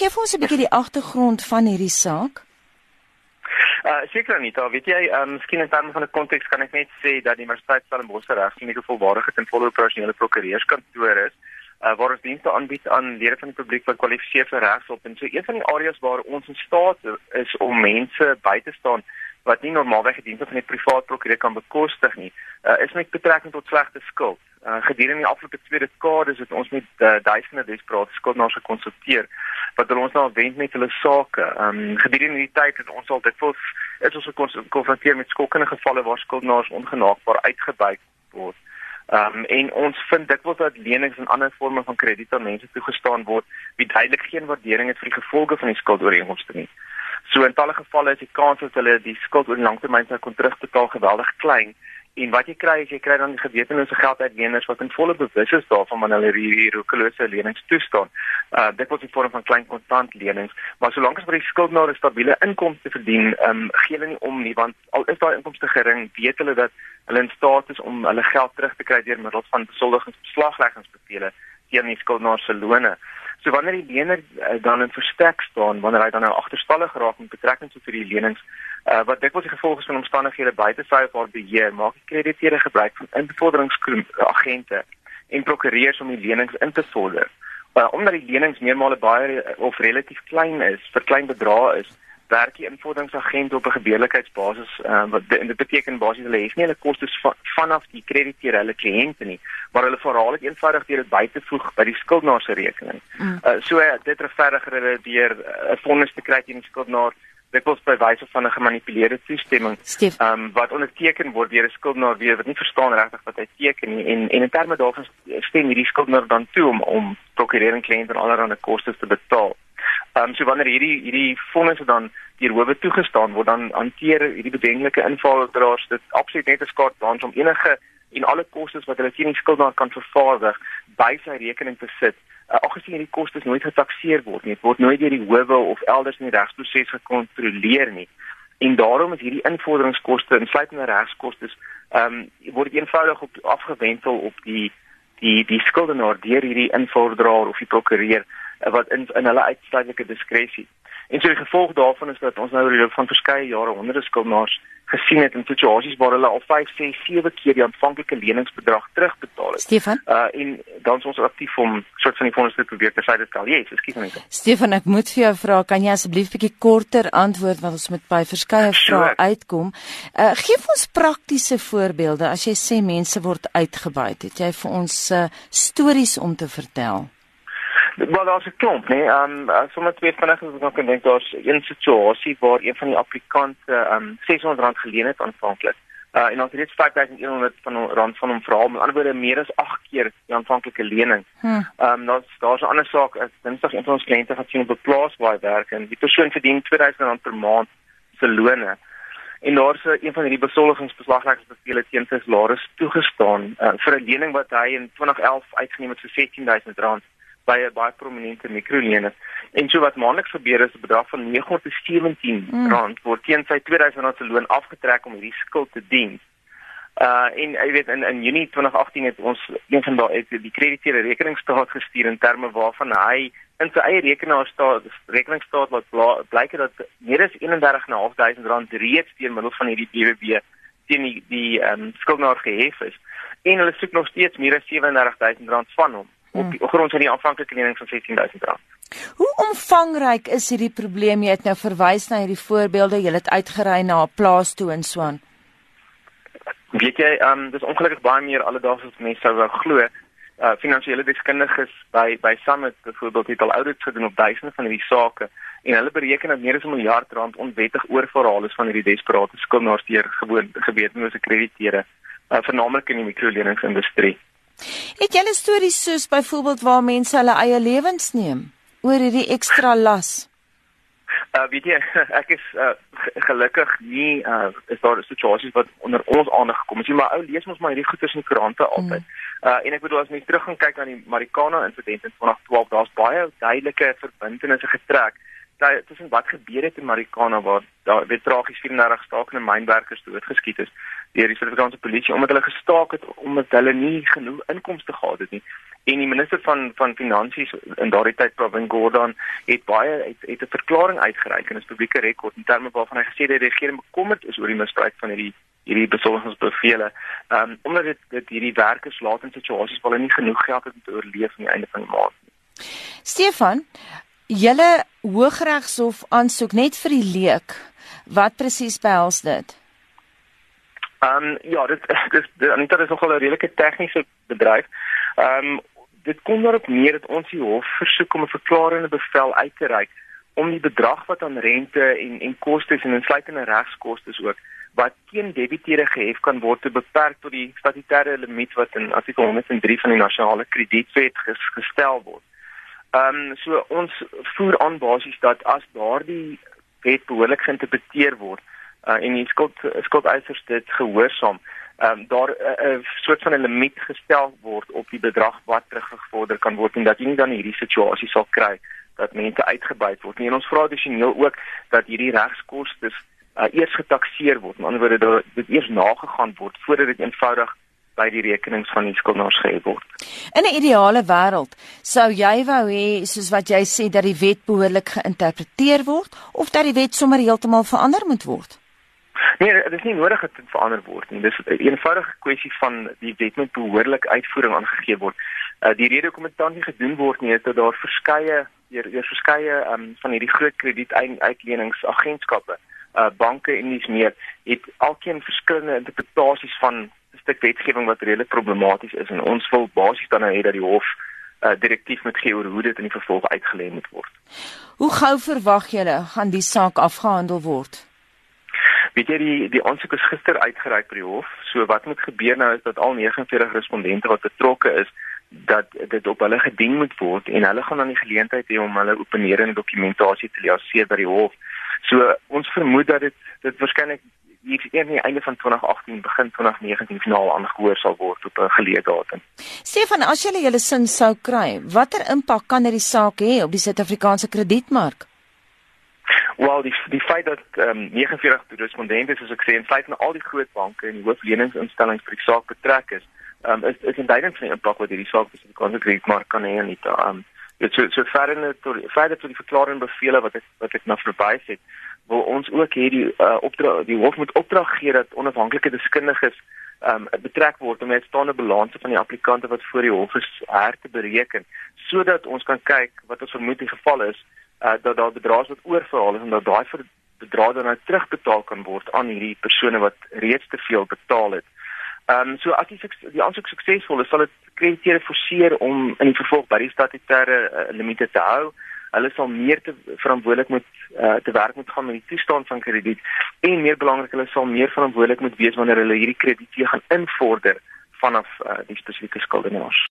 gee vir ons 'n bietjie die agtergrond van hierdie saak? Uh seker nie, daar weet jy, um, miskien in terme van 'n konteks kan ek net sê dat die Universiteit Stellenbosch regskliniek 'n volwaardige en volle operasionele prokureurskantoor is uh, waar ons dienste aanbied aan lede van die publiek wat kwalifiseer vir regshulp en so een van die areas waar ons in staat is om mense by te staan wat nie normaalweg die dienste van die privaat prokureur kan bekostig nie, uh, is met betrekking tot slegte skuld. Uh, gedurende die afgelope twee dekades het ons met uh, duisende desperate skuldenaars gekonsulteer wat hulle ons nou wend met hulle sake. Um, gedurende die tyd het ons al dikwels is ons gekonfronteer met skokkende gevalle waar skuldenaars ongenaakbaar uitgebuit word. Um, en ons vind dikwels dat lenings en ander forme van krediet aan mense toegestaan word wie duidelik geen waardering het vir die gevolge van die skuldooreenkomste nie. So in talle gevalle is die kans dat hulle die skuld oor langtermyn sou kon terugbetaal geweldig klein. En wat jy kry is jy kry dan die gewetenlose gelduitleners wat in volle bewus is daarvan wanneer hulle hierdie roekelose lenings toestaan. Uh dit word in vorm van klein kontant lenings, maar solank as vir die skuldenaar 'n stabiele inkomste verdien, ehm um, gee hulle nie om nie want al is daai inkomste gering, weet hulle dat hulle in staat is om hulle geld terug te kry deur middel van besoldigingsbeslagleggingsbevele teen die skuldenaar se lone. So wanneer die lener uh, dan in verstek staan, wanneer hy dan nou agterstallig raak met betrekking tot hierdie lenings, uh, wat dikwels die gevolge van omstandighede buite sy of haar beheer, maak die krediteure gebruik van invorderingsagente en prokureurs om die lenings in te vorder. Uh, omdat die lenings meermale baie of relatief klein is, vir klein bedrae is, werk die invorderingsagent op 'n gebeurlikheidsbasis uh, wat dit beteken basies hulle het nie hulle kostes van, vanaf die krediteure hulle kliënte nie maar hulle verhaal dit eenvoudig deur dit by te voeg by die skuldenaar se rekening. Mm. Uh, so uh, dit regverdiger hulle deur 'n uh, vonnis te kry teen die skuldenaar dit word by wyse van 'n gemanipuleerde toestemming um, wat onderteken word deur 'n skuldenaar wie wat nie verstaan regtig wat hy teken nie en en in terme daarvan stem hierdie skuldenaar dan toe om om prokurering kliënte en allerlei kostes te betaal. Ehm um, so wanneer hierdie hierdie fondse dan deur howe toegestaan word dan hanteer hierdie bedenklike invaldraers dit absoluut net skaart dans om enige en alle kostes wat hulle teen die skuldenaar kan vervaardig by sy rekening te sit. Uh, Algesien hierdie kostes nooit getakseer word nie, word nooit deur die howe of elders in die regsproses gekontroleer nie. En daarom is hierdie invorderingskoste insluitende regskoste ehm um, word eenvoudig op afgewentel op die die die skuldenaar deur hierdie invordraer of die prokureur wat in in hulle uitsluitlike diskresie. En so die gevolg daarvan is dat ons nou oor die loop van verskeie jare honderde skuldenaars gesien het in situasies waar hulle al 5, 6, 7 keer die aanvanklike leningsbedrag terugbetaal het. Stefan? Uh en dan is ons aktief om soort van die fondse te probeer te sê stel. Ja, ekskuus my. Stefan, ek moet vir jou vra, kan jy asseblief bietjie korter antwoord want ons moet by verskeie vrae uitkom. Uh gee ons praktiese voorbeelde as jy sê mense word uitgebuit. Het jy vir ons uh, stories om te vertel? Wel daar's 'n klomp, nee. Ehm um, sommer twee vinnig as ek kan dink daar's een situasie waar een van die applikante ehm um, R600 geleen het aanvanklik. Uh en ons het reeds 5100 van rand van hom vra, met ander woorde meer as 8 keer die aanvanklike lening. Hm. Ehm hm. um, daar's daar's 'n ander saak, ek dinsdag een van ons kliënte gaan sien op 'n plaas waar hy werk en die persoon verdien R2000 per maand se loone. En daar's een van hierdie besoldigingsbeslagleggingsbevele teen sy salaris toegestaan uh, vir 'n lening wat hy in 2011 uitgeneem het vir R16000 by 'n baie prominente mikrolener. En so wat maandeliks gebeur is 'n bedrag van R917 mm. word teen sy R2000 se loon afgetrek om hierdie skuld te dien. Uh en jy weet in in Junie 2018 het ons een van daai die krediteure rekeningsstaat gestuur in terme waarvan hy in sy eie rekenaar staat rekeningsstaat wat blyk dat meer as 31500 rand reeds deur middel van hierdie BWB teen die die ehm um, skuldenaar gehef is en hulle soek nog steeds meer as 37000 rand van hom op die grond van die aanvanklike lening van R16000. Hoe omvangryk is hierdie probleem? Jy het nou verwys na hierdie voorbeelde, jy het uitgery na 'n plaas toe in Swaan. Weet jy, ehm um, dis ongelukkig baie meer alledaags as mense sou wou glo. Uh finansiële deskundiges by by Summit byvoorbeeld het al audits gedoen op duisende van hierdie sake en hulle bereken dat meer as 'n miljard rand onwettig oorverhaal is van hierdie desperate skuldenaars deur gewoon gewetenlose krediteure, uh, veralnik in die mikroleningsindustrie. Het jy 'n storie soos byvoorbeeld waar mense hulle eie lewens neem oor hierdie ekstra las? Uh weet jy, ek is uh, gelukkig nie uh is daar situasies wat onder ons aandag gekom het nie, maar ou lees ons maar hierdie goeters in die koerante altyd. Mm. Uh en ek bedoel as mens terug gaan kyk aan die Marikana insident in 2012, daar's baie duidelike verbintenisse getrek tussen wat gebeur het in Marikana waar daar weet tragies 34 stakende mynwerkers doodgeskiet is deur die Suid-Afrikaanse polisie omdat hulle gestaak het omdat hulle nie genoeg inkomste gehad het nie. En die minister van van finansies in daardie tyd Pravin Gordhan het baie het, het 'n verklaring uitgereik in 'n publieke rekord in terme waarvan hy gesê het die regering bekommerd is oor die misbruik van hierdie hierdie besorgingsbevele. Ehm um, omdat dit dit hierdie werkers laat in situasies waar hulle nie genoeg geld het om te oorleef aan die einde van die maand nie. Stefan, julle Hooggeregshof aansoek net vir die leek. Wat presies behels dit? Ehm um, ja, dit dis Anita is nogal 'n redelike tegniese bedryf. Ehm um, dit kom daarop neer dat ons die hof versoek om 'n verklarende bevel uit te reik om die bedrag wat aan rente en en kostes en insluitende regskoste ook wat teen debiteure gehef kan word te beperk tot die statutêre limiet wat in artikel 103 van die nasionale kredietwet gestel word. Ehm um, so ons voer aan basies dat as daardie wet behoorlik geïnterpreteer word uh, en die skuld skuldeisers dit gehoorsaam, ehm um, daar 'n uh, uh, soort van 'n limiet gestel word op die bedrag wat teruggevorder kan word en dat jy nie dan hierdie situasie sal kry dat mense uitgebuit word nie. En ons vra addisioneel ook dat hierdie regskoste uh, eers getakseer word. Met ander woorde dat dit eers nagegaan word voordat dit eenvoudig by die rekenings van die skuldenaars gehef word. In 'n ideale wêreld sou jy wou hê soos wat jy sê dat die wet behoorlik geïnterpreteer word of dat die wet sommer heeltemal verander moet word? Nee, dit is nie nodig dat dit verander word nie. Dis 'n eenvoudige kwessie van die wet moet behoorlik uitvoering aangegee word. Uh die rede hoekom dit dan nie gedoen word nie is dat daar verskeie deur deur verskeie um, van hierdie groot kredieteileningsagentskappe, uh banke en dis meer, het alkeen verskillende interpretasies van 'n stuk wetgewing wat redelik problematies is en ons wil basies dan nou hê dat die hof uh direktief moet gee oor hoe dit in die vervolg uitgelê moet word. Hoe gou verwag julle gaan die saak afgehandel word? Weet jy die die aansoek is gister uitgereik by die hof. So wat moet gebeur nou is dat al 49 respondente wat betrokke is dat dit op hulle gedien moet word en hulle gaan dan die geleentheid hê om hulle opinerende dokumentasie te leaseer by die hof. So ons vermoed dat dit dit waarskynlik hier aan die einde van 2018 begin 2019 finaal aangehoor sal word op 'n geleë datum. Stefan, as jy julle sin sou kry, watter impak kan hierdie saak hê op die Suid-Afrikaanse kredietmark? Wel die die feit dat ehm um, 49 respondente soos ek sê en feite al die groot banke en hoofleningsinstellings vir die saak betrek is, ehm um, is is van die impak wat hierdie saak op die kredietmark kan hê en dit ehm dit so so verder tot verder tot die verklaring bevele wat ek wat ek nou verwys het, wil ons ook hê die uh, opdrag die hof moet opdrag gee dat onafhanklike deskundiges ehm um, betrek word om uitstaande balanse van die applikante wat voor die hof is her te bereken sodat ons kan kyk wat ons vermoed die geval is uh, dat daar bedrae wat oorverhaal is en dat daai bedrae dan nou terugbetaal kan word aan hierdie persone wat reeds te veel betaal het. Ehm um, so as die die aansoek suksesvol is, sal dit krediteure forceer om in die vervolg by die statutêre uh, limite te hou. Hulle sal meer te verantwoordelik moet uh, te werk moet gaan met die toestand van krediet en meer belangrik hulle sal meer verantwoordelik moet wees wanneer hulle hierdie krediete gaan invorder vanaf uh, die spesifieke skuldenaars.